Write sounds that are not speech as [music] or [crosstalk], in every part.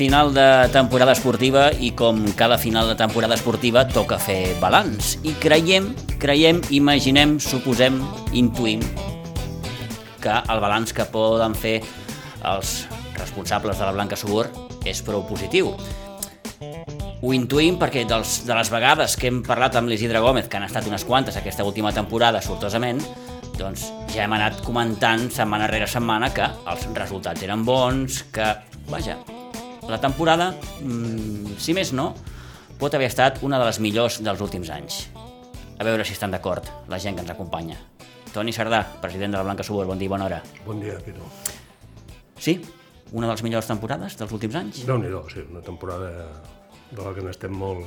Final de temporada esportiva i com cada final de temporada esportiva toca fer balanç. I creiem, creiem, imaginem, suposem, intuïm que el balanç que poden fer els responsables de la Blanca Subur és prou positiu. Ho intuïm perquè dels, de les vegades que hem parlat amb l'Isidre Gómez, que han estat unes quantes aquesta última temporada, sortosament, doncs ja hem anat comentant setmana rere setmana que els resultats eren bons, que, vaja, la temporada, mmm, si més no, pot haver estat una de les millors dels últims anys. A veure si estan d'acord la gent que ens acompanya. Toni Sardà, president de la Blanca Subur, bon dia i bona hora. Bon dia, Pitu. Sí? Una de les millors temporades dels últims anys? déu nhi sí, una temporada de la que n'estem molt,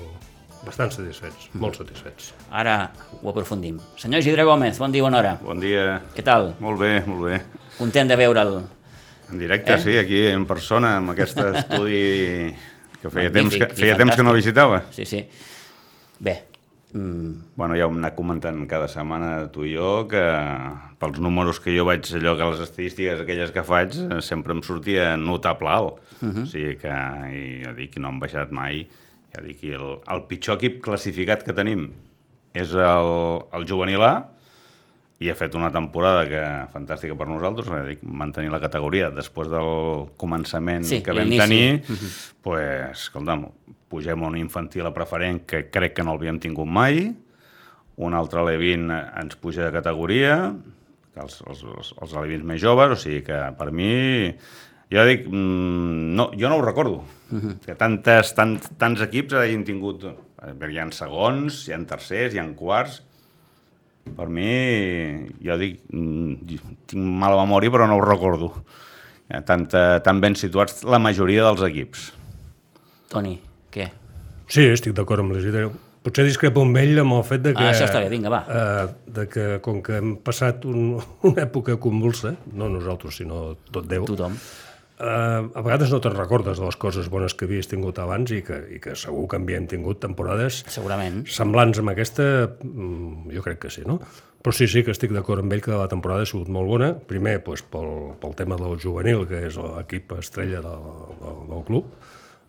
bastant satisfets, mm. molt satisfets. Ara ho aprofundim. Senyor Isidre Gómez, bon dia i bona hora. Bon dia. Què tal? Molt bé, molt bé. Content de veure'l. En directe, eh? sí, aquí en persona, amb aquest [laughs] estudi que feia Magnífic, temps que, feia temps que no visitava. Sí, sí. Bé, Mm. Bueno, ja ho hem anat comentant cada setmana tu i jo, que pels números que jo vaig, allò que les estadístiques aquelles que faig, eh, sempre em sortia notable alt. Uh -huh. O sigui que, i ja dic, no han baixat mai. Ja dic, el, el pitjor equip classificat que tenim és el, el juvenil A, i ha fet una temporada que fantàstica per nosaltres, dic, mantenir la categoria després del començament sí, que vam tenir, uh -huh. pues, escolta'm, pugem un infantil a preferent que crec que no l'havíem tingut mai, un altre Levin ens puja de categoria, els, els, els, els Levins més joves, o sigui que per mi, jo dic, mm, no, jo no ho recordo, uh -huh. que tantes, tant, tants equips hagin tingut, hi ha segons, hi ha tercers, hi ha quarts, per mi, jo dic, mm, tinc mala memòria però no ho recordo, tan, tan ben situats la majoria dels equips. Toni, què? Sí, estic d'acord amb l'Isidre. Potser discrepo amb ell amb el fet de que... Ah, això està bé, vinga, va. Eh, de que com que hem passat un, [laughs] una època convulsa, no nosaltres, sinó tot Déu... Tothom. Eh, a vegades no te'n recordes de les coses bones que havies tingut abans i que, i que segur que havíem tingut temporades... Segurament. Semblants amb aquesta, mm, jo crec que sí, no? Però sí, sí que estic d'acord amb ell que la temporada ha sigut molt bona. Primer, doncs, pel, pel tema del juvenil, que és l'equip estrella del, del, del club,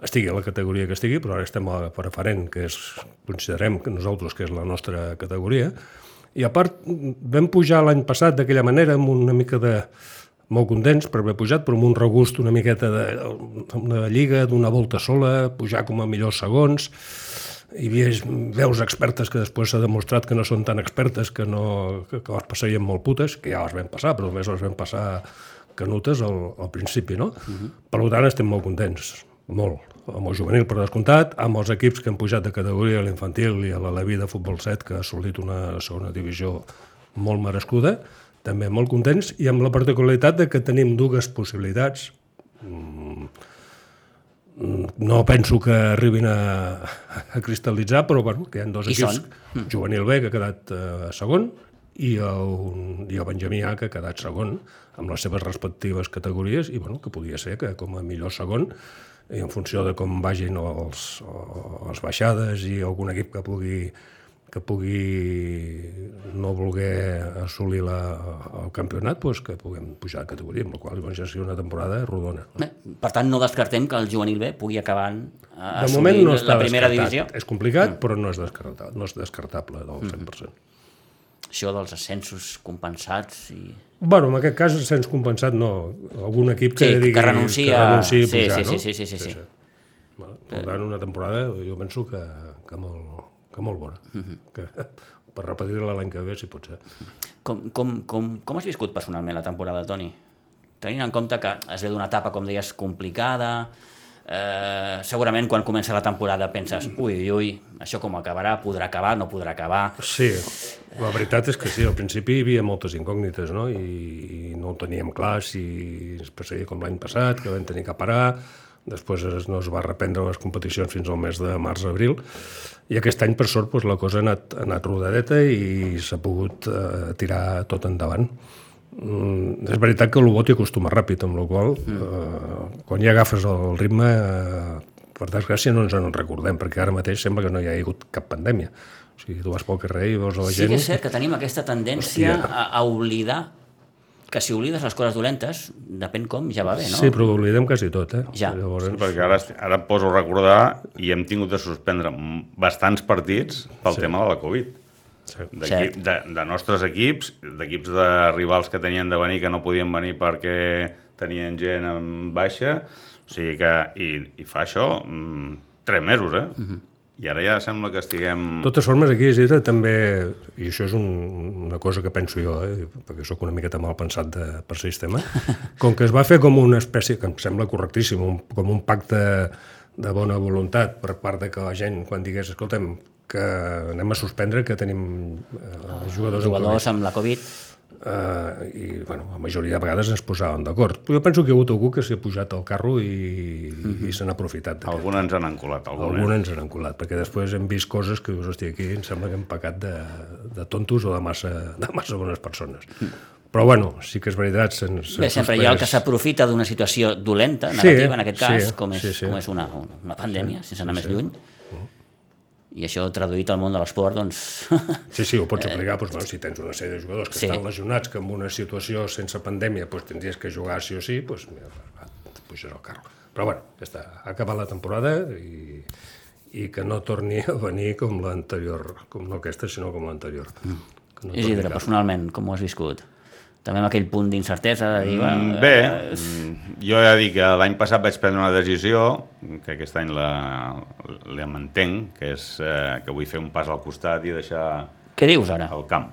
estigui a la categoria que estigui, però ara estem a la preferent, que és, considerem que nosaltres que és la nostra categoria, i a part vam pujar l'any passat d'aquella manera amb una mica de molt contents per haver pujat, però amb un regust una miqueta de, de lliga, d'una volta sola, pujar com a millors segons, hi havia veus expertes que després s'ha demostrat que no són tan expertes, que, no, que, que les passarien molt putes, que ja les vam passar, però només les vam passar canutes al, al principi, no? Uh -huh. Per tant, estem molt contents molt, amb el juvenil per descomptat, amb els equips que han pujat de categoria a l'infantil i a la Levi de Futbol 7, que ha assolit una segona divisió molt merescuda, també molt contents, i amb la particularitat de que tenim dues possibilitats. Mm, no penso que arribin a, a cristal·litzar, però bueno, que hi ha dos I equips, són? juvenil B, que ha quedat eh, segon, i el, i el Benjamí A, que ha quedat segon, amb les seves respectives categories, i bueno, que podia ser que com a millor segon i en funció de com vagin els, les baixades i algun equip que pugui que pugui no voler assolir la, el campionat, doncs que puguem pujar de categoria, amb la qual cosa ja sigui una temporada rodona. Bé, per tant, no descartem que el juvenil B pugui acabar a de moment no la primera divisió. És complicat, mm. però no és, descartable, no és descartable del 100%. Mm. Això dels ascensos compensats i... Bueno, en aquest cas, ascens compensat no. Algun equip que sí, digui que renuncia, que renuncia a sí, pujar, sí, no? sí, sí, sí, sí, sí. Bueno, per tant, una temporada jo penso que, que, molt, que molt bona. Uh Mhm. -huh. que, per repetir-la l'any que ve, si pot ser. Com, com, com, com has viscut personalment la temporada, Toni? Tenint en compte que es ve d'una etapa, com deies, complicada, eh, segurament quan comença la temporada penses ui, ui, ui, això com acabarà, podrà acabar, no podrà acabar... Sí, la veritat és que sí, al principi hi havia moltes incògnites, no? I, i no ho teníem clar si es passaria com l'any passat, que vam tenir que parar, després es, no es va reprendre les competicions fins al mes de març-abril, i aquest any, per sort, doncs, la cosa ha anat, ha anat rodadeta i s'ha pogut eh, tirar tot endavant. Mm, és veritat que el bo t'hi acostuma ràpid, amb la qual eh, quan ja agafes el ritme, eh, per desgràcia no ens en recordem, perquè ara mateix sembla que no hi ha hagut cap pandèmia. O sigui, tu vas pel carrer i veus la Sí gent... que és cert que tenim aquesta tendència Hòstia. a, a oblidar que si oblides les coses dolentes, depèn com, ja va bé, no? Sí, però ho oblidem quasi tot, eh? Ja. Llavors, Perquè ara, ara em poso a recordar i hem tingut de suspendre bastants partits pel Sí. tema de la Covid. sí. D'equip- De, de nostres equips, d'equips de rivals que tenien de venir que no podien venir perquè tenien gent en baixa, o sigui que, i, i fa això mm, tres mesos, eh? I ara ja sembla que estiguem... De totes formes, aquí a Isidre també, i això és un, una cosa que penso jo, eh, perquè sóc una miqueta mal pensat de, per sistema, [laughs] com que es va fer com una espècie, que em sembla correctíssim, un, com un pacte de bona voluntat per part de que la gent, quan digués, escoltem, que anem a suspendre, que tenim eh, jugadors, Jugadors amb la Covid. Uh, i bueno, la majoria de vegades ens posàvem d'acord. Jo penso que hi ha hagut algú que s'hi ha pujat al carro i, i se n'ha aprofitat. Alguns ens han encolat, alguns. Alguns ens han colat, perquè després hem vist coses que dius, hòstia, aquí em sembla que hem pecat de, de tontos o de massa, de massa bones persones. Però bueno, sí que és veritat. Se'n, se'n Bé, sempre hi ha el que s'aprofita d'una situació dolenta, Sí, negativa en aquest cas, sí, com és, sí, sí. com és una, una pandèmia, sense anar més lluny. I això traduït al món de l'esport, doncs... [laughs] Sí, sí, ho pots aplicar, doncs, bueno, si tens una sèrie de jugadors que Sí. estan lesionats, que en una situació sense pandèmia doncs, tindries que jugar sí o sí, doncs, mira, et puges al carro. Però bueno, ja està, ha acabat la temporada i, i que no torni a venir com l'anterior, com no aquesta, sinó com l'anterior. Mm. No Isidre, personalment, com ho has viscut? També amb aquell punt d'incertesa de dir... Mm, "Va, Bé, eh, mm, jo ja dic que l'any passat vaig prendre una decisió, que aquest any la, la mantenc, que és eh, que vull fer un pas al costat i deixar Què dius ara? el camp.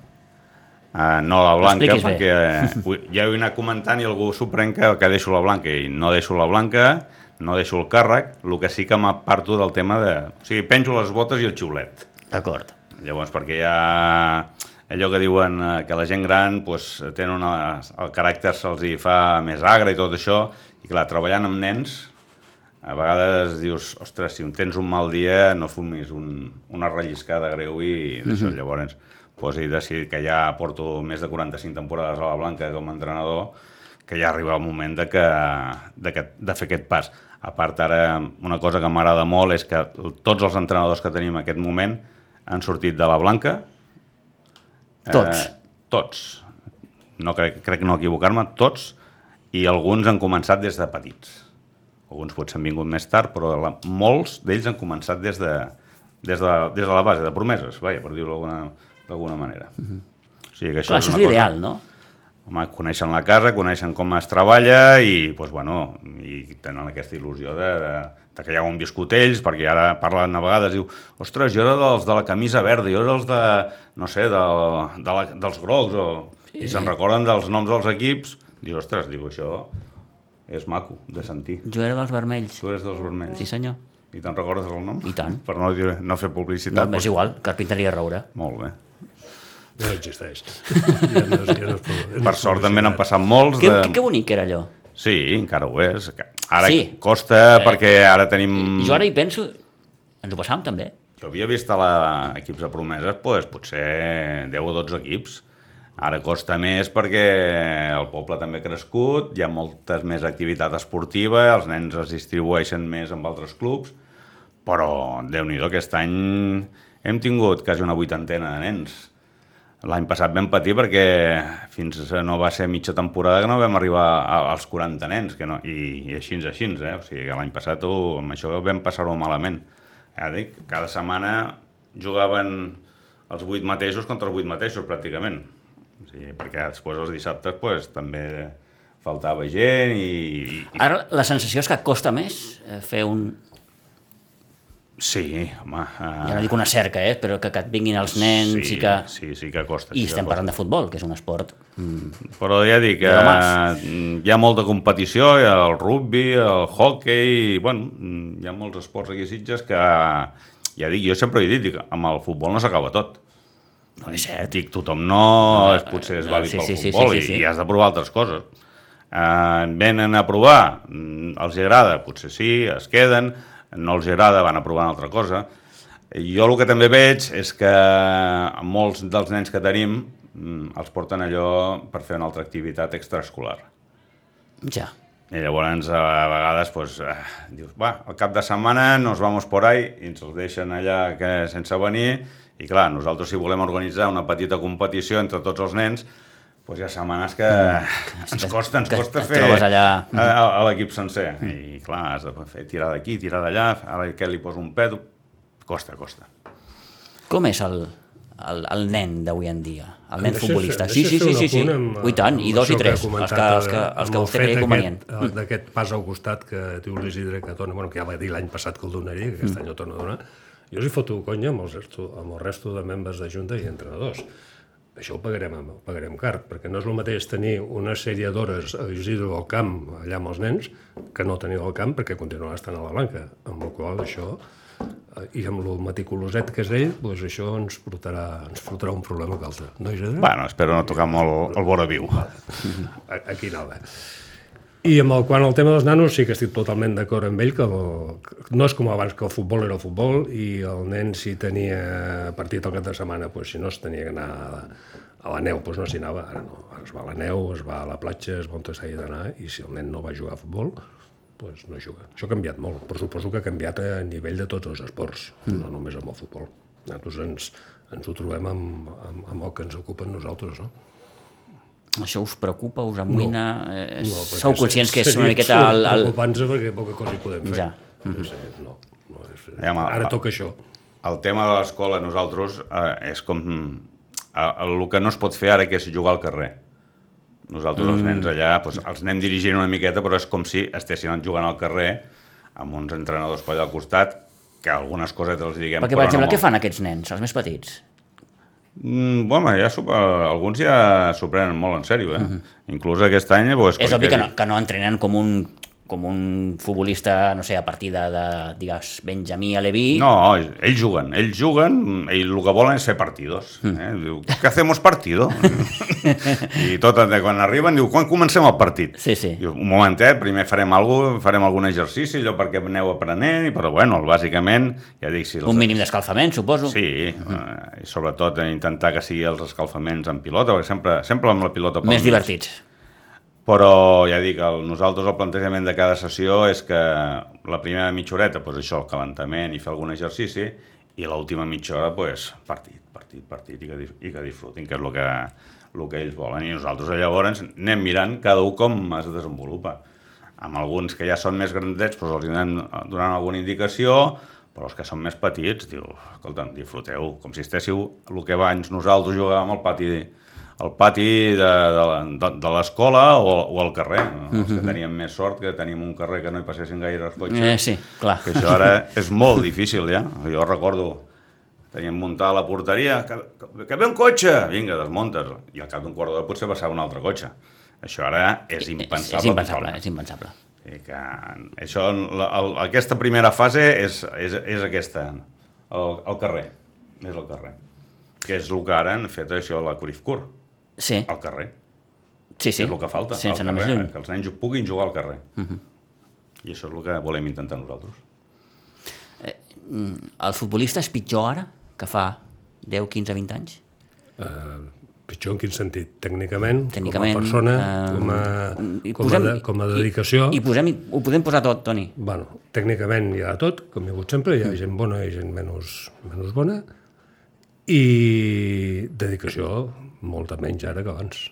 Uh, no la blanca, perquè eh, ja ho he anat comentant i algú s'ho pren que, que deixo la blanca i no deixo la blanca, no deixo el càrrec, el que sí que m'aparto del tema de... O sigui, penjo les botes i el xiulet. D'acord. Llavors, perquè ha allò que diuen eh, que la gent gran pues, tenen una, el caràcter se'ls hi fa més agre i tot això, i clar, treballant amb nens, a vegades dius, ostres, si tens un mal dia, no fumis un, una relliscada greu i d'això. Llavors, pues, he decidit que ja porto més de 45 temporades a la Blanca com a entrenador, que ja arriba el moment de, que, de, que, de fer aquest pas. A part, ara, una cosa que m'agrada molt és que tots els entrenadors que tenim en aquest moment han sortit de la Blanca, Tots. Eh, tots. No crec, crec no equivocar-me, tots, i alguns han començat des de petits. Alguns potser han vingut més tard, però la, molts d'ells han començat des de, des, de, des de la base, de promeses, vaja, per dir-ho d'alguna manera. O sigui que això Clar, és això és l'ideal, no? Home, coneixen la casa, coneixen com es treballa i, doncs, bueno, i tenen aquesta il·lusió de, de, de que ja ho han viscut ells, perquè ara parlen a vegades, diu, ostres, jo era dels de la camisa verda, jo era els de, no sé, de, de la, dels grocs, o... Sí. i se'n recorden dels noms dels equips, diu, ostres, diu, això és maco de sentir. Jo era dels vermells. Tu eres dels vermells. Sí, senyor. I te'n recordes el nom? I tant. Per no, dir, no fer No, publicitat. és igual, carpinteria Roura. Molt bé. No existeix. Ja no, ja no és, ja no Per sort també n'han passat molts. Que, de... que, que bonic que era allò. Sí, encara ho és. Ara Sí. costa perquè ara tenim... Jo ara hi penso... Ens ho passàvem també. Jo havia vist a la... equips de promeses pues, potser 10 o 12 equips. Ara costa més perquè el poble també ha crescut, hi ha moltes més activitat esportiva, els nens es distribueixen més amb altres clubs, però, déu nhi aquest any hem tingut quasi una vuitantena de nens. L'any passat vam patir perquè fins no va ser mitja temporada que no vam arribar als 40 nens, que no, i, i així, així, eh? O sigui que l'any passat ho, amb això vam passar-ho malament. Ja dic, cada setmana jugaven els vuit mateixos contra els vuit mateixos, pràcticament. O sigui, perquè després els dissabtes pues, també faltava gent i... i Ara la sensació és que costa més eh, fer un... sí, home... Ja no dic una cerca, eh? però que, que et vinguin els nens sí, i que... Sí, sí que costa. I sí estem costa. parlant de futbol, que és un esport... Mm, Però ja dic que mas. hi ha molta competició, hi ha el rugby, el hockey, bueno, hi ha molts esports aquí a Sitges que, ja dic, jo sempre he dit, dic, amb el futbol no s'acaba tot. no és cert. Dic, tothom no, és, potser és no, vàlid sí, pel sí, sí, futbol sí, sí, sí. i, i has de provar altres coses. Uh, venen a provar, mm, els agrada, potser sí, es queden, no els agrada, van a provar una altra cosa. Jo el que també veig és que molts dels nens que tenim mm, els porten allò per fer una altra activitat extraescolar. Ja. I llavors, a vegades, pues, eh, dius, va, al cap de setmana nos vamos por ahí i ens els deixen allà que, sense venir. I clar, nosaltres si volem organitzar una petita competició entre tots els nens, pues hi ha setmanes que ens costa, ens que costa et fer trobes allà. a, a, a l'equip sencer. I clar, has de fer tirar d'aquí, tirar d'allà, ara que li poso un pet, costa, costa. Com és el, el, el nen d'avui en dia? El nen Deixa- futbolista? deixa Sí, sí, sí, sí, sí. amb- Ui, tant, i dos i que tres, ha els que, els que, eh, els que el vostè creia convenient. eh, D'aquest pas al costat que diu l'Isidre que dona, bueno, que ja va dir l'any passat que el donaria, que aquest any el torna a donar, jo els hi foto conya amb, els resto, amb el resto de membres de Junta i entrenadors. Això ho pagarem, ho pagarem car, perquè no és el mateix tenir una sèrie d'hores a Isidro al camp, allà amb els nens, que no tenir al camp perquè continuarà estant a la blanca. Amb la qual això, eh, i amb el meticuloset que és ell, doncs això ens portarà, ens fotrà un problema que altre. No, Isidre? Bueno, espero no tocar molt el vora viu. Aquí anava. I amb el quant al tema dels nanos sí que estic totalment d'acord amb ell que, el, no és com abans que el futbol era el futbol i el nen si tenia partit al cap de setmana doncs si no es tenia que anar a, a la neu doncs no s'hi anava, ara no es va a la neu, es va a la platja es va on s'hagi d'anar i si el nen no va jugar a futbol doncs no juga. Això ha canviat molt, però suposo que ha canviat a nivell de tots els esports, no només amb el futbol. Nosaltres ens, ens ho trobem amb, amb, amb el que ens ocupen nosaltres, no? Això us preocupa, us amoïna? eh, No, perquè sou conscients que és una miqueta el... el... Preocupant-se perquè poca cosa hi podem fer. Ja. Sí, no, no és, Ja, home, ara toca això. El tema de l'escola, nosaltres, eh, és com... Eh, el que no es pot fer ara, que és jugar al carrer. Nosaltres, els nens allà, doncs, els anem dirigint una miqueta, però és com si estessin jugant al carrer amb uns entrenadors per allà al costat, que algunes cosetes els diguem... Perquè, però per exemple, no què fan aquests nens, els més petits? Mm, bueno, ja alguns ja s'ho prenen molt en sèrio, eh? Inclús aquest any... Pues, És com obvi que- que no, que no entrenen com un, com un futbolista, no sé, a partir de, de digues, Benjamí Aleví. No, ells juguen, ells juguen, i el que volen és fer partidos. Eh? Diu, què hacemos partido? [laughs] I tot, quan arriben, diu, quan comencem el partit? Sí, sí. Diu, un momentet, primer farem alguna farem algun exercici, allò perquè aneu aprenent, però bueno, bàsicament, ja dic, si els, Un mínim d'escalfament, suposo. Sí, eh, i sobretot eh, intentar que sigui els escalfaments en pilota, perquè sempre, sempre amb la pilota Més divertits. Però ja dic, el, nosaltres el plantejament de cada sessió és que la primera mitja horeta, doncs això, el calentament i fer algun exercici, i l'última mitja hora, doncs, partit, partit, partit, i que, i que disfrutin, que és el que, el que ells volen. I nosaltres llavors anem mirant cada un com es desenvolupa. Amb alguns que ja són més grandets, doncs els anem donant alguna indicació, però els que són més petits, diu, escolta'm, disfruteu, com si estéssiu el que abans nosaltres jugàvem al pati al pati de, de, de, de l'escola o, o al carrer. No? Els que teníem més sort, que teníem un carrer que no hi passessin gaire els cotxes. Eh, sí, clar. Que això ara [laughs] és molt difícil, ja. Jo recordo, teníem muntada la porteria, que, que, que ve un cotxe, vinga, desmuntes. I al cap d'un quart d'hora potser passava un altre cotxe. Això ara és impensable. És impensable, és impensable. I que això, la, el, aquesta primera fase és, és, és aquesta, el, el carrer, és el carrer. Que és el que ara han fet això a la Curifcur, Sí, al carrer. sí, sí. És el que falta, Sense al carrer, lluny. que els nens puguin jugar al carrer. I això és el que volem intentar nosaltres. El futbolista és pitjor ara que fa 10, 15, 20 anys? Pitjor en quin sentit? Tècnicament, Tècnicament, com a persona, eh, com, a, i com, posem- a, de, com a dedicació... I, i posem, ho podem posar tot, Toni. Bueno, tècnicament hi ha de tot, com hi ha hagut sempre, hi ha gent bona i gent menys, menys bona, i dedicació molta menys ara que abans.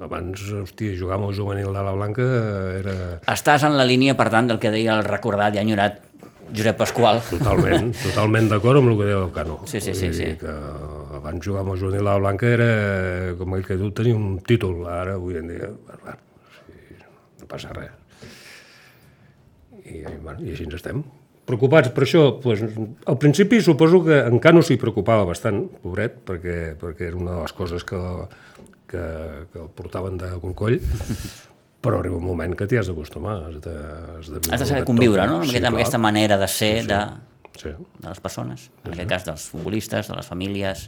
Abans, hòstia, jugar amb el juvenil de la Blanca era Estàs en la línia, per tant, del que deia el recordat i enyorat Josep Pasqual. totalment, [laughs] totalment d'acord amb el que deia el Cano. Sí, sí, sí, sí. Que abans jugar amb el juvenil de la Blanca era, com ell que diu, tenir un títol. Ara, avui en dia, bueno, sí, no passa res. I, bueno, i així ens estem. Preocupats per això, doncs, al principi suposo que en Cano s'hi preocupava bastant, pobret, perquè, perquè era una de les coses que, que, que el portaven de concoll, [laughs] però arriba un moment que t'hi has d'acostumar, has de, has de, Has de saber conviure, tot. no? Amb, Sí, aquesta, amb aquesta manera de ser de, Sí, de les persones, en aquest cas dels futbolistes, de les famílies.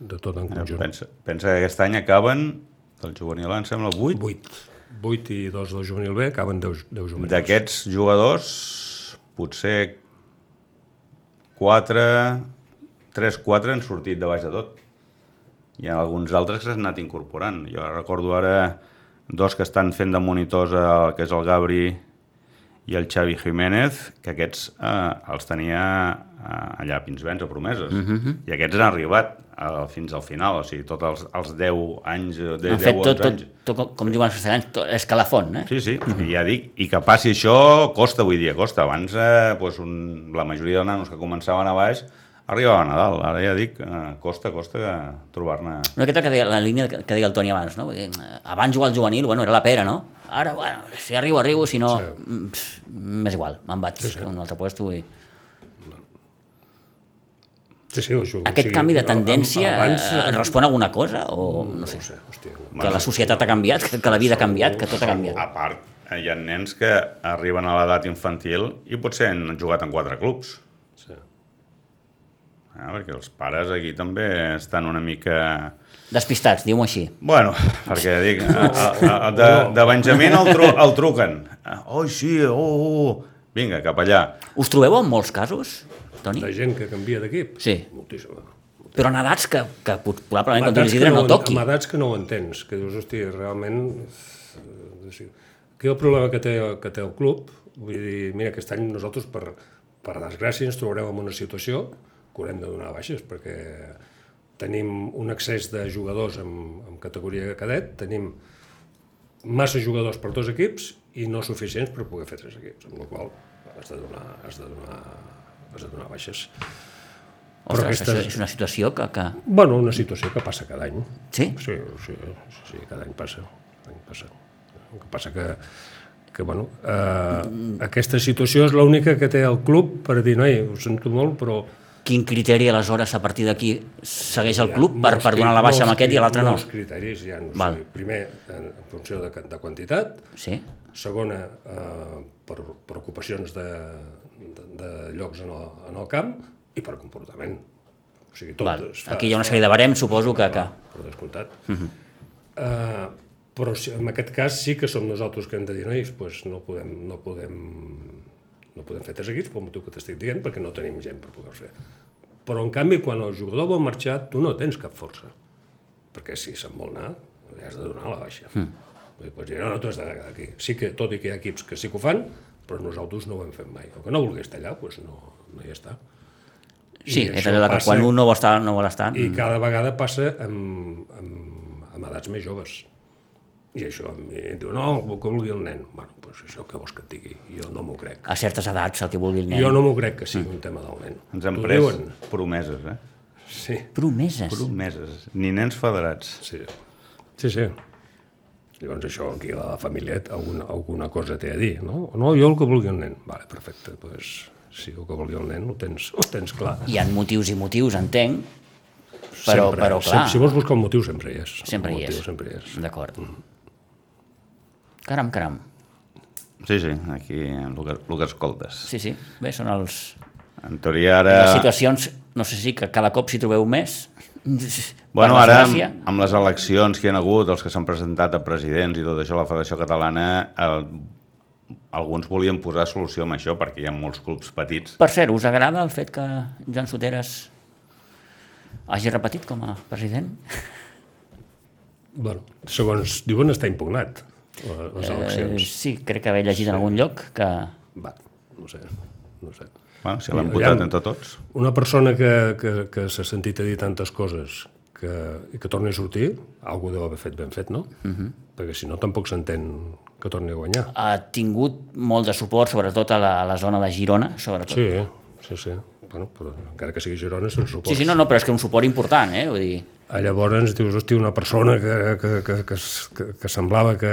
de tot en conjunt. Pensa, pensa que aquest any acaben, del juvenil em sembla, 8. 8. 8 i 2 del juvenil B acaben 10, 10 juvenils. D'aquests jugadors, potser 4, 3, 4 han sortit de baix de tot. Hi ha alguns altres que s'han anat incorporant. Jo recordo ara dos que estan fent de monitors, el, que és el Gabri i el Xavi Jiménez, que aquests eh, els tenia eh, allà Pinsbens, a Promeses, uh -huh. i aquests han arribat eh, fins al final, o sigui, tots els, els 10 anys, eh, de Han 10 fet o tot, 11 tot, anys... tot, com- diuen els castellans, tot eh? Sí, sí, i ja dic, i que passi això costa avui dia, costa. Abans eh, doncs un, la majoria de nanos que començaven a baix arribaven a Nadal, ara ja dic, eh, costa, costa trobar-ne... Una miqueta que deia, la línia que, deia el Toni abans, no? Abans jugar al juvenil, bueno, era la pera, no? Ara, bueno, si arribo, arribo, si no, Sí. mm, m'és igual, me'n vaig sí, sí. a un altre puesto i... Sí, sí, això, Aquest canvi de tendència abans, eh, respon a alguna cosa o no sé, no sé, hòstia, que la societat ha canviat, que, que la vida ha canviat, que tot ha canviat. A part, eh, hi ha nens que arriben a l'edat infantil i potser han jugat en quatre clubs. sí. Eh, perquè els pares aquí també estan una mica... Despistats, diu-m'ho així. Bueno, perquè dic, a, a, a, de, de Benjamín el, tru, el truquen. Oh, sí, oh, oh, vinga, cap allà. Us trobeu en molts casos, Toni? De gent que canvia d'equip? Sí. Moltíssima. Però en edats que, que probablement edats l'Isidre que no toqui. Amb edats que no ho entens, que dius, hosti, realment... eh. Aquí el problema que té, que té el club, vull dir, mira, aquest any nosaltres, per, per desgràcia, ens trobarem en una situació que haurem de donar baixes, perquè tenim un excés de jugadors en, en categoria cadet, tenim massa jugadors per dos equips i no suficients per poder fer tres equips, amb la qual has de donar, has de donar, has de donar baixes. Però Ostres, aquesta- això és una situació que... que... Bueno, una situació que passa cada any. Sí? Sí, sí, sí, cada any passa. Cada any passa. El que passa que, que bueno, eh, aquesta situació és l'única que té el club per dir, noi, ho sento molt, però... Quin criteri aleshores a partir d'aquí segueix el club per, per donar la baixa amb aquest i l'altre no? Molts criteris hi ha. O Val. sigui, primer, en en funció de, de quantitat, Sí? segona, eh, per, per ocupacions de, de, de llocs en el, en el camp i per comportament. O sigui, tot Val. fa, Aquí hi ha una sèrie de barems, suposo que... que... per descomptat. Uh -huh. uh, però si, en aquest cas sí que som nosaltres que hem de dir, nois, pues no podem, no podem, no podem fer tres equips pel motiu que t'estic dient, perquè no tenim gent per poder fer. Però, en canvi, quan el jugador vol marxar, tu no tens cap força. Perquè si se'n vol anar, li has de donar la baixa. Mm. Vull dir, pues, no, no, tu has de quedar aquí. Sí que, tot i que hi ha equips que sí que ho fan, però nosaltres no ho hem fet mai. O que no vulguis estar allà, doncs no, no hi està. Sí, I és allò que quan un no vol estar, no vol estar. i cada vegada passa amb, amb, amb edats més joves. I això, a mi diu, no, el que vulgui el nen. Bueno, doncs això què vols que et digui? Jo no m'ho crec. A certes edats, el que vulgui el nen. Jo no m'ho crec que sigui un tema del nen. Ens han pres diuen. promeses, eh? Sí, Promeses. Promeses. Ni nens federats. sí. Sí, sí. Llavors això aquí a la família alguna, alguna cosa té a dir, no? No, jo el que vulgui el nen. Vale, perfecte, doncs pues, si el que vulgui el nen ho tens, ho tens clar. Hi ha motius i motius, entenc, però, sempre, però clar, sempre, si vols buscar un motiu, sempre hi és. sempre hi motiu és. Sempre hi és. D'acord. Caram, caram. Sí, sí, aquí el que, el que escoltes. Sí, sí. Bé, són els... En teoria ara... Les situacions, no sé si que cada cop s'hi trobeu més. Bueno, ara, amb, amb les eleccions que hi ha hagut, els que s'han presentat a presidents i tot això, la Federació Catalana, el, alguns volien posar solució amb això, perquè hi ha molts clubs petits. Per cert, us agrada el fet que Joan Soteres hagi repetit com a president? Bueno, segons diuen, està impugnat, les Eh, eleccions. sí, crec que haver llegit en algun lloc que... Va, no sé, no sé. Bueno, si l'han votat entre tots. Una persona que, que, que s'ha sentit a dir tantes coses que, i que torni a sortir, algú deu haver fet ben fet, no? Uh -huh. Perquè si no, tampoc s'entén que torni a guanyar. ha tingut molt de suport, sobretot a la, a la zona de Girona, sobretot. Sí, sí, sí. Bueno, però encara que sigui Girona, se'n suport. sí, sí no, no, però és que un suport important, eh? Vull dir, llavors dius, hosti, una persona que, que, que, que, que, que semblava que,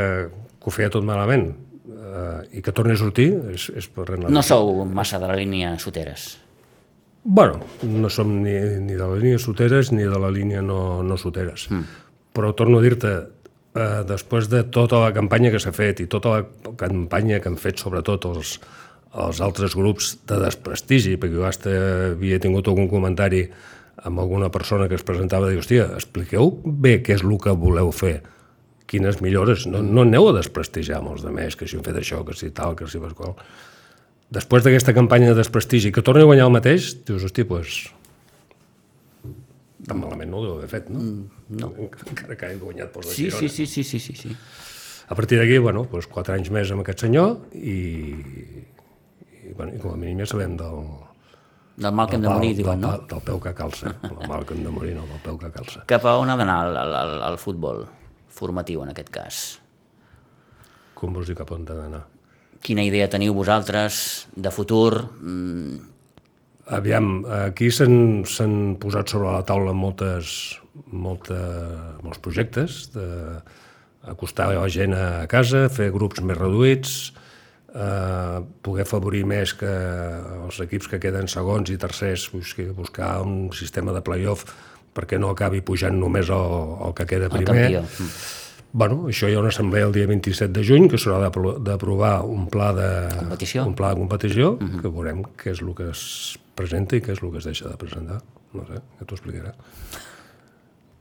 que ho feia tot malament eh, i que torni a sortir és, és per res no sou massa de la línia Soteres. Bueno, no som ni, ni de la línia soteres ni de la línia no, no soteres. Mm. Però torno a dir-te, eh, després de tota la campanya que s'ha fet i tota la campanya que han fet sobretot els, els altres grups de desprestigi, perquè jo hasta havia tingut algun comentari amb alguna persona que es presentava i dir, hòstia, expliqueu bé què és el que voleu fer, quines millores, no, no aneu a desprestigiar amb els altres, que si han fet això, que si tal, que si vas qual després d'aquesta campanya de desprestigi, que torni a guanyar el mateix, dius, hosti, doncs... Tan malament no ho deu haver fet, no? no. [laughs] Encara que hagi guanyat pels de Sí, Girona. sí, sí, sí, sí, sí, sí. A partir d'aquí, bueno, doncs quatre anys més amb aquest senyor i, i, bueno, i com a mínim ja sabem del, Del mal que hem de del, morir, del, diuen, no? del, del peu que calça. El mal que hem de morir, no, del peu que calça. Cap a on ha d'anar el, el, el, el futbol formatiu, en aquest cas? Com vols dir cap on ha d'anar? Quina idea teniu vosaltres de futur? Mm, Aviam, aquí s'han s'han posat sobre la taula moltes, molta, molts projectes de acostar la gent a casa, fer grups més reduïts, eh, poder afavorir més que els equips que queden segons i tercers, buscar un sistema de play-off perquè no acabi pujant només el, el que queda el primer. campió. Mm. Bueno, això hi ha una assemblea el dia 27 de juny que s'haurà d'apro- d'aprovar un pla de Competició. un pla de competició uh -huh. que veurem què és el que es presenta i què és el que es deixa de presentar. No sé, ja t'ho explicarà.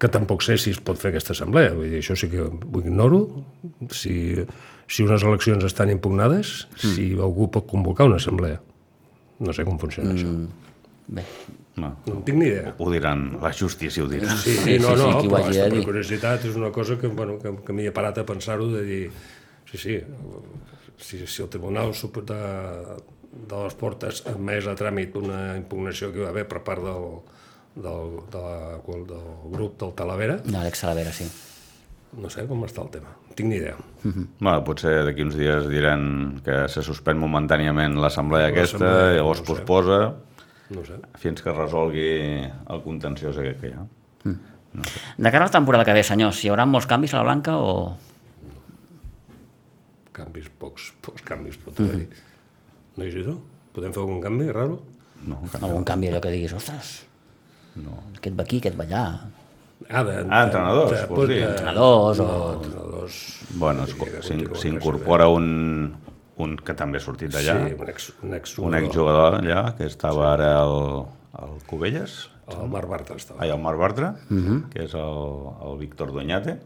Que tampoc sé si es pot fer aquesta assemblea, vull dir, això sí que ho ignoro. Si, si unes eleccions estan impugnades, mm. si algú pot convocar una assemblea. No sé com funciona mm. això. Bé, No. No en tinc ni idea. Ho diran, la justícia ho dirà. Sí, Sí, no, sí, sí, no, qui ho però de aquesta per dir. curiositat és una cosa que, bueno, que, que m'hi he parat a pensar-ho de dir, sí, sí, si, si el Tribunal de, de les Portes ha admès a tràmit una impugnació que hi va haver per part del, del, de la, del grup del Talavera, d'Àlex Salavera, sí. no sé com està el tema, no tinc ni idea. Bueno, potser d'aquí uns dies diran que se suspèn momentàniament l'assemblea aquesta, llavors no sé. posposa No sé. fins que resolgui el contenciós aquest que hi ha. De cara a la temporada que ve, senyors, hi haurà molts canvis a la Blanca o... Canvis, pocs, pocs canvis pot haver-hi. No, Isidro? Podem fer algun canvi, raro? No, que- algun canvi allò que diguis, ostres, no. aquest va aquí, aquest va allà, Ah, de, Ah, entrenadors, de- vols dir? entrenadors o... No, entrenadors... Bueno, Sí, s'incorpora un, un que també ha sortit d'allà, Sí, un ex, un ex un exjugador allà, que estava ara al, al Cubelles, El Marc Bartra estava. ai, al Marc Bartra, que és el, el Víctor Doñate,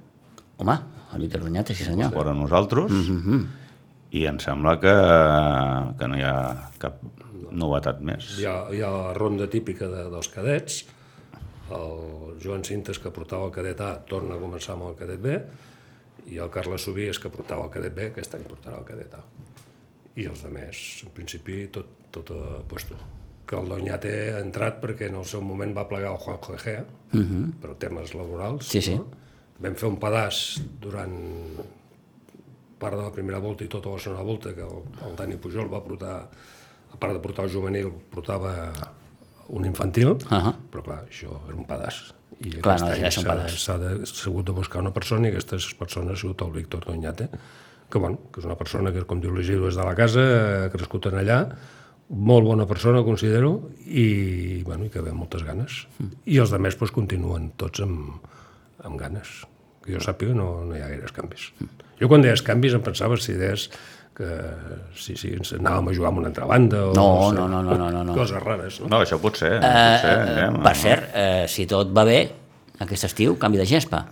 Home, el Víctor Doñate, sí senyor. fora nosaltres, i em sembla que, que no hi ha cap novetat més. Hi ha, hi ha la ronda típica de, dels cadets, el Joan Cintes, que portava el cadet A, torna a començar amb el cadet B, i el Carles Sobies, que portava el cadet B, aquest any portarà el cadet A. I els altres, en principi, tot, tot a puesto. Que el Doñate ha entrat perquè en el seu moment va plegar el Juan Egea, uh -huh. per temes laborals. Sí, sí. No? Vam fer un pedaç durant part de la primera volta i tota la segona volta, que el, el Dani Pujol va portar, a part de portar el juvenil, portava un infantil, uh Ahà. però clar, això era un pedaç. I Clar, no, ja s'ha- pedaç. S'ha de- s'ha hagut de buscar una persona i aquesta persona ha sigut el Víctor Doñate, que, bueno, que és una persona que, com diu l'Isidro, és de la casa, ha crescut en allà, molt bona persona, considero, i, bueno, i que ve amb moltes ganes. Mm. I els altres pues, continuen tots amb, amb ganes. Que jo sàpiga, no, no hi ha gaires canvis. Mm. Jo quan deies canvis em pensava si deies que si, si ens anàvem a jugar amb una altra banda o No, sé, no, no, no, no, no, no. coses rares, no? No, això pot ser. Eh, pot ser eh, eh, per cert, eh, si tot va bé, aquest estiu, canvi de gespa.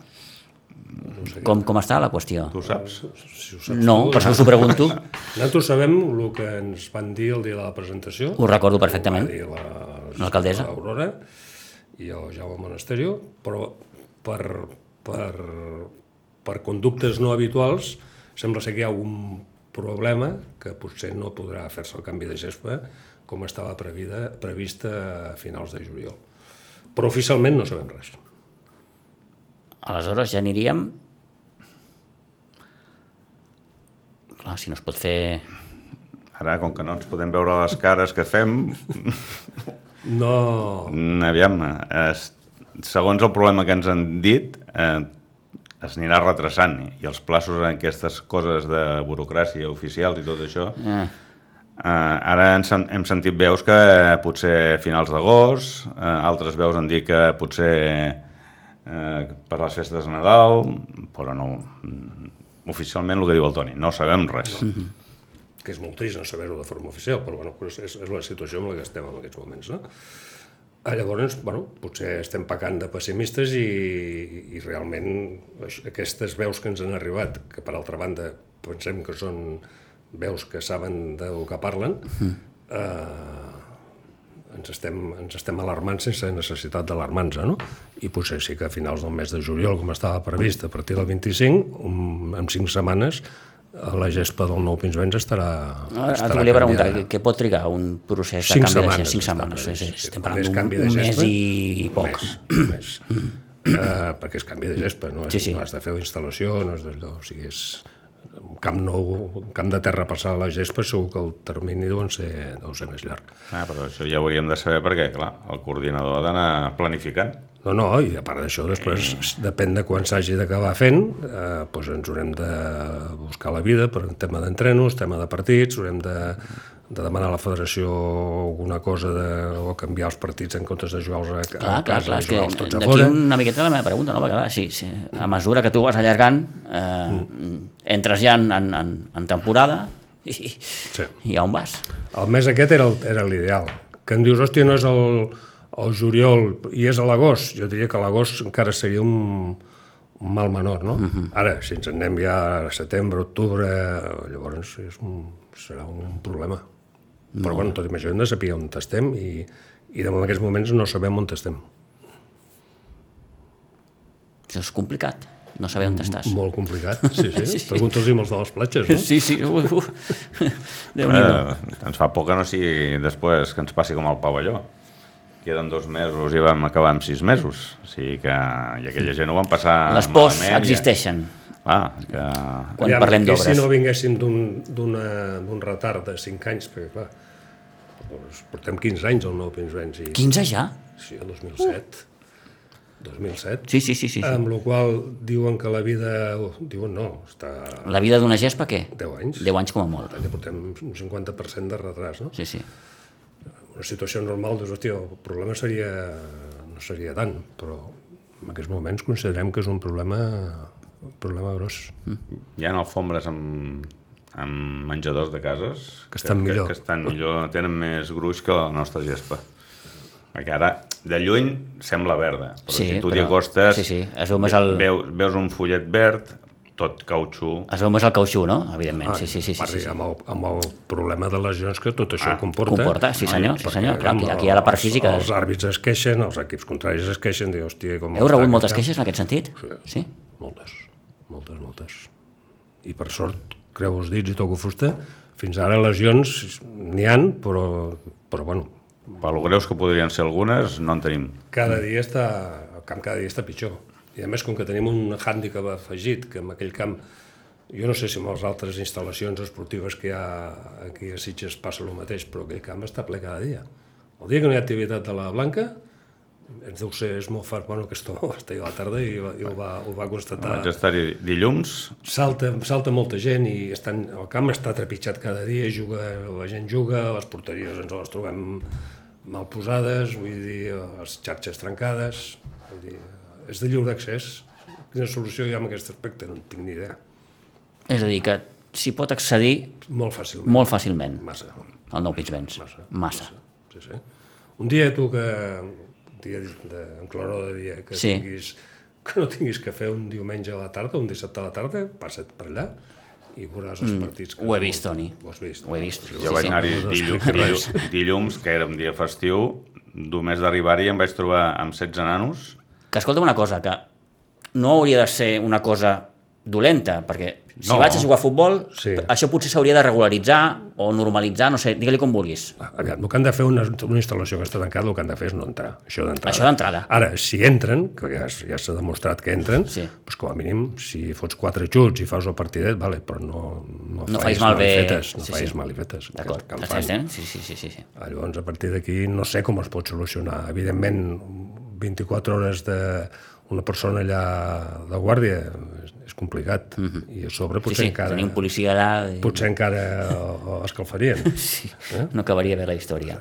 Com, com està la qüestió? Tu ho saps? Si ho saps No, tu, per això us ho pregunto. [laughs] Nosaltres sabem el que ens van dir el dia de la presentació. Ho recordo perfectament. Va dir la- L'alcaldessa. L'Aurora i el Jaume Monasterio, però per, per, per conductes no habituals sembla ser que hi ha un problema que potser no podrà fer-se el canvi de gespa com estava previda, prevista a finals de juliol. Però oficialment no sabem res. Aleshores ja aniríem... Clar, si no es pot fer... Ara, com que no ens podem veure les cares que fem, No, aviam, es, segons el problema que ens han dit, eh, es anirà retrasant i els plaços en aquestes coses de burocràcia oficials i tot això, Eh, eh, ara hem, sen- hem sentit veus que potser finals d'agost, eh, altres veus han dit que potser eh, per les festes de Nadal, però no, mm, oficialment el que diu el Toni, no sabem res. que és molt trist no saber-ho de forma oficial, però bueno, és, és, és la situació en la que estem en aquests moments. No? Ah, Llavors, bueno, potser estem pecant de pessimistes i, i realment aquestes veus que ens han arribat, que per altra banda pensem que són veus que saben del que parlen, eh, ens estem, ens estem alarmant sense necessitat d'alarmar-nos, no? I potser sí que a finals del mes de juliol, com estava previst, a partir del 25, un, en cinc setmanes, la gespa del nou Pinsbens estarà, Ara estarà et volia preguntar, canviada. què pot trigar un procés de Cinc canvi de setmanes. gespa? Cinc setmanes, sí, sí, sí. estem parlant canvi d'un de un mes gespa, i poc. Més, més. uh, perquè és canvi de gespa, no, és, Sí, sí. no has de fer la instal·lació, no és d'allò, o sigui, és un camp nou, un camp de terra passar a la gespa, segur que el termini deuen ser, deu ser més llarg. Ah, però això ja ho hauríem de saber perquè, clar, el coordinador ha d'anar planificant. No, no, i a part d'això, després, depèn de quan s'hagi d'acabar fent, eh, doncs ens haurem de buscar la vida per un tema d'entrenos, tema de partits, haurem de, de demanar a la federació alguna cosa de, o canviar els partits en comptes de jugar-los a, a Clar, clar, casa, clar, que jugar-los tots a d'aquí fora. una miqueta la meva pregunta, no? Perquè, clar, sí, sí, a mesura que tu vas allargant, eh, entres ja en, en, en, en temporada i, Sí. i a on vas? El mes aquest era el- era l'ideal. Que em dius, hòstia, no és el, el juliol i és a l'agost, jo diria que a l'agost encara seria un, un mal menor, no? Uh -huh. Ara, si ens en anem ja a setembre, octubre, llavors és un, serà un problema. No. Però, bueno, tot i això hem de saber on estem i, i de moment en aquests moments no sabem on estem. Això és complicat, no saber on estàs. Molt complicat, [laughs] sí, sí. sí. Pregunta'ls-hi molts de les platges, no? Sí, sí, ui, ui. [laughs] Déu-n'hi-do. Eh, ens fa por que no sigui després que ens passi com el pavelló. Queden dos mesos i vam acabar amb sis mesos. O sigui que i aquella gent ho van passar Les pors malament, existeixen Ja. Ah, que... quan Aviam, parlem d'obres. Si no vinguéssim d'un- d'una- d'un retard de 5 anys, perquè clar, doncs portem 15 anys al nou Pinsbens i 15 ja? sí, el 2007. 2007. Sí, sí, sí. sí, sí. Amb la qual diuen que la vida... Diuen no, està La vida d'una gespa, què? 10 anys. 10 anys com a molt. Ja portem un 50% de retras, no? Sí, sí. Una situació normal, doncs, hòstia, el problema seria... no seria tant, però en aquests moments considerem que és un problema un problema gros. Hi ha alfombres amb, amb menjadors de cases Que estan millor. Que, que estan millor, tenen més gruix que la nostra gespa. Perquè ara, de lluny, sembla verda, però Sí, si tu t'hi acostes, sí, sí, es veu més el- veus, veus un fullet verd, tot cautxú, Es veu més el cautxú, no? Evidentment, sí, sí, sí. sí, Parli sí, sí. Amb, el, amb el problema de lesions que tot això Ah, comporta. Comporta, sí senyor, sí Perquè, senyor. Clar, aquí, aquí hi ha la part els- física. Els, àrbits es queixen, els equips contraris es queixen, diu, hòstia, com... Heu rebut moltes camp?" queixes en aquest sentit? Sí? Moltes, moltes, moltes. I per sort, creu els dits i toco fusta, fins ara lesions n'hi han, però, però bueno, per lo greus que podrien ser algunes, no en tenim. cada dia està, el camp cada dia està pitjor. I a més, com que tenim un hàndicap afegit, que en aquell camp, jo no sé si amb les altres instal·lacions esportives que hi ha aquí a Sitges passa el mateix, però aquell camp està ple cada dia. El dia que no hi ha activitat de la Blanca, ens deu ser, és molt fart, bueno, aquesta va estar a la tarda i, i ho, va, ho va constatar. Vaig estar-hi dilluns, Salta, salta molta gent i estan, el camp està trepitjat cada dia, juga, la gent juga, les porteries ens les trobem mal posades, vull dir, les xarxes trencades, vull dir, és de lliure accés. Quina solució hi ha en aquest aspecte? No en tinc ni idea. És a dir, que s'hi pot accedir Molt fàcilment. molt fàcilment Massa. al nou Pinsbens. Massa. Massa. Sí, sí. Un dia tu que, un dia de, en claror de dia, que, Sí. tinguis, que no tinguis que fer un diumenge a la tarda, un dissabte a la tarda, passa't per allà i veuràs els partits. Que Mm, Ho he vist, Toni. Ho has vist. Ho he vist. jo Sí, vaig sí. anar-hi dilluns, [laughs] dilluns, dilluns, que era un dia festiu, només d'arribar-hi em vaig trobar amb 16 nanos, Que escolta'm una cosa, que no hauria de ser una cosa dolenta, perquè si No. vaig a jugar a futbol, Sí. això potser s'hauria de regularitzar o normalitzar, no sé, digue-li com vulguis. Aviam, el que han de fer una, una instal·lació que està tancada, el que han de fer és no entrar. Això d'entrada. Això d'entrada. Ara, si entren, que ja, ja s'ha demostrat que entren, Sí. doncs com a mínim, si fots quatre xuts i fas el partidet, vale, però no, no, No facis malbé- malifetes. No sí, facis sí. malifetes. D'acord, t'estàs entenent? Sí, sí, sí, sí, sí. Llavors, a partir d'aquí, no sé com es pot solucionar. Evidentment, 24 hores de una persona allà de guàrdia és, complicat. I a sobre Sí, potser sí, encara... tenir un policia allà... i- Potser encara [laughs] eh, escalfarien. Sí, no acabaria bé la hístoria.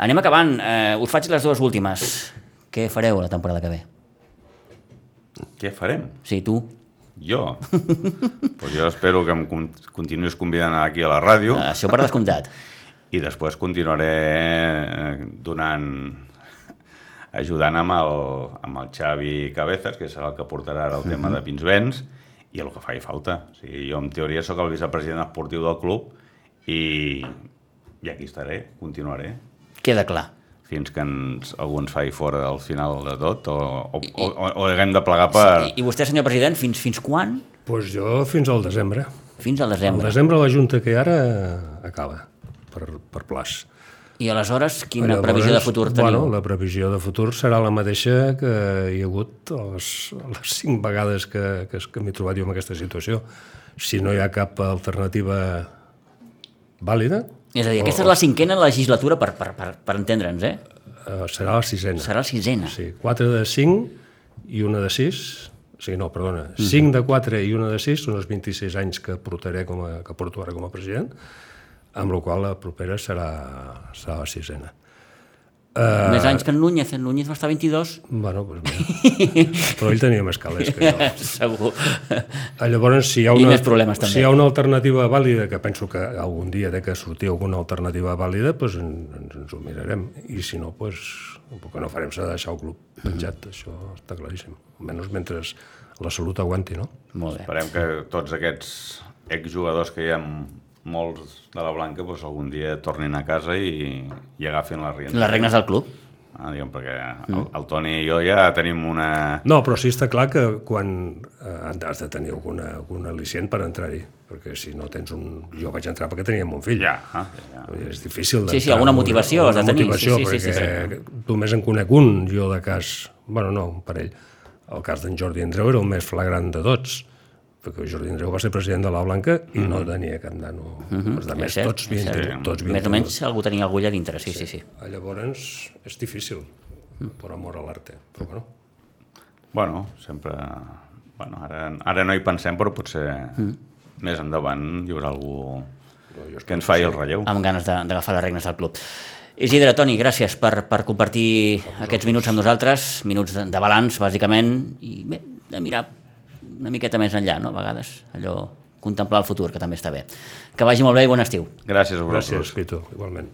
Anem acabant. Eh, us faig les dues últimes. Què fareu la temporada que ve? què farem? Sí, tu. Jo? [laughs] pues jo espero que em con- continuïs convidant aquí a la ràdio Eh, Això per descomptat. [laughs] i després continuaré eh, donant ajudant amb el, amb el Xavi Cabezas, que serà el que portarà ara el tema de Pinsbens, i el que faci falta. O sigui, jo, en teoria, sóc el vicepresident esportiu del club i, i aquí estaré, continuaré. Queda clar. fins que ens, algú ens faci fora al final de tot o, o, o, o, o haguem de plegar per... I, I vostè, senyor president, fins, fins quan? Doncs pues jo fins al desembre. Fins al Al desembre. desembre la Junta que ara acaba, per, per plaç. I aleshores, quina previsió de futur teniu? Bueno, la previsió de futur serà la mateixa que hi ha hagut les, les cinc vegades que, que, que m'he trobat jo en aquesta situació. Si no hi ha cap alternativa vàlida, És a dir, aquesta és la cinquena legislatura, per, per, per, per entendre'ns, eh? eh, serà la sisena. Serà la sisena. Sí, 4 de 5 i una de 6. Sí, no, perdona. 5 de 4 i una de 6 són els 26 anys que portaré com a, que porto ara com a president, amb la qual la propera serà, serà la sisena. Uh... Més anys que en Núñez. En Núñez va estar 22. Bueno, doncs mira. [laughs] Però ell tenia més calés que jo. [laughs] Segur. Ah, Llavors, si hi ha I una, més problemes, també. si hi ha una alternativa vàlida, que penso que algun dia té que sortir alguna alternativa vàlida, doncs ens, ens ho mirarem. I si no, doncs, el que no farem serà deixar el club penjat, això està claríssim. Almenys mentre la salut aguanti, no? Molt bé. Esperem que tots aquests exjugadors que hi ha molts de la Blanca doncs algun dia tornin a casa i, i agafin les riendes. Les regnes del club. Ah, diguem, perquè el, el Toni i jo ja tenim una... No, però sí està clar que quan eh, has de tenir alguna, alguna al·licient per entrar-hi, perquè si no tens un... Jo vaig entrar perquè tenia un fill. Ja, ah, ja. És difícil Sí, sí, d'entrar alguna motivació has de tenir, Motivació, sí, sí, sí, perquè només en conec un, jo de cas... bueno, no, un parell. El cas d'en Jordi Andreu era el més flagrant de tots, perquè Jordi Andreu va ser president de la Blanca i no tenia cap nano. Els de més, És cert, tots tingut, tots havien Més o menys algú tenia algú allà dintre, sí, sí, sí. tingut. Llavors, és difícil, per amor a l'arte. Però bueno, Bueno, sempre... Bueno, ara, ara no hi pensem, però potser mm. més endavant hi haurà algú que ens faci el relleu. Amb ganes de- d'agafar les regnes del club. Isidre, Toni, gràcies per, per compartir aquests minuts amb nosaltres, minuts de, de balanç, bàsicament, i bé, de mirar una miqueta més enllà, no?, a vegades, allò, contemplar el futur, que també està bé. Que vagi molt bé i bon estiu. Gràcies a vosaltres. gràcies, Pitu, igualment.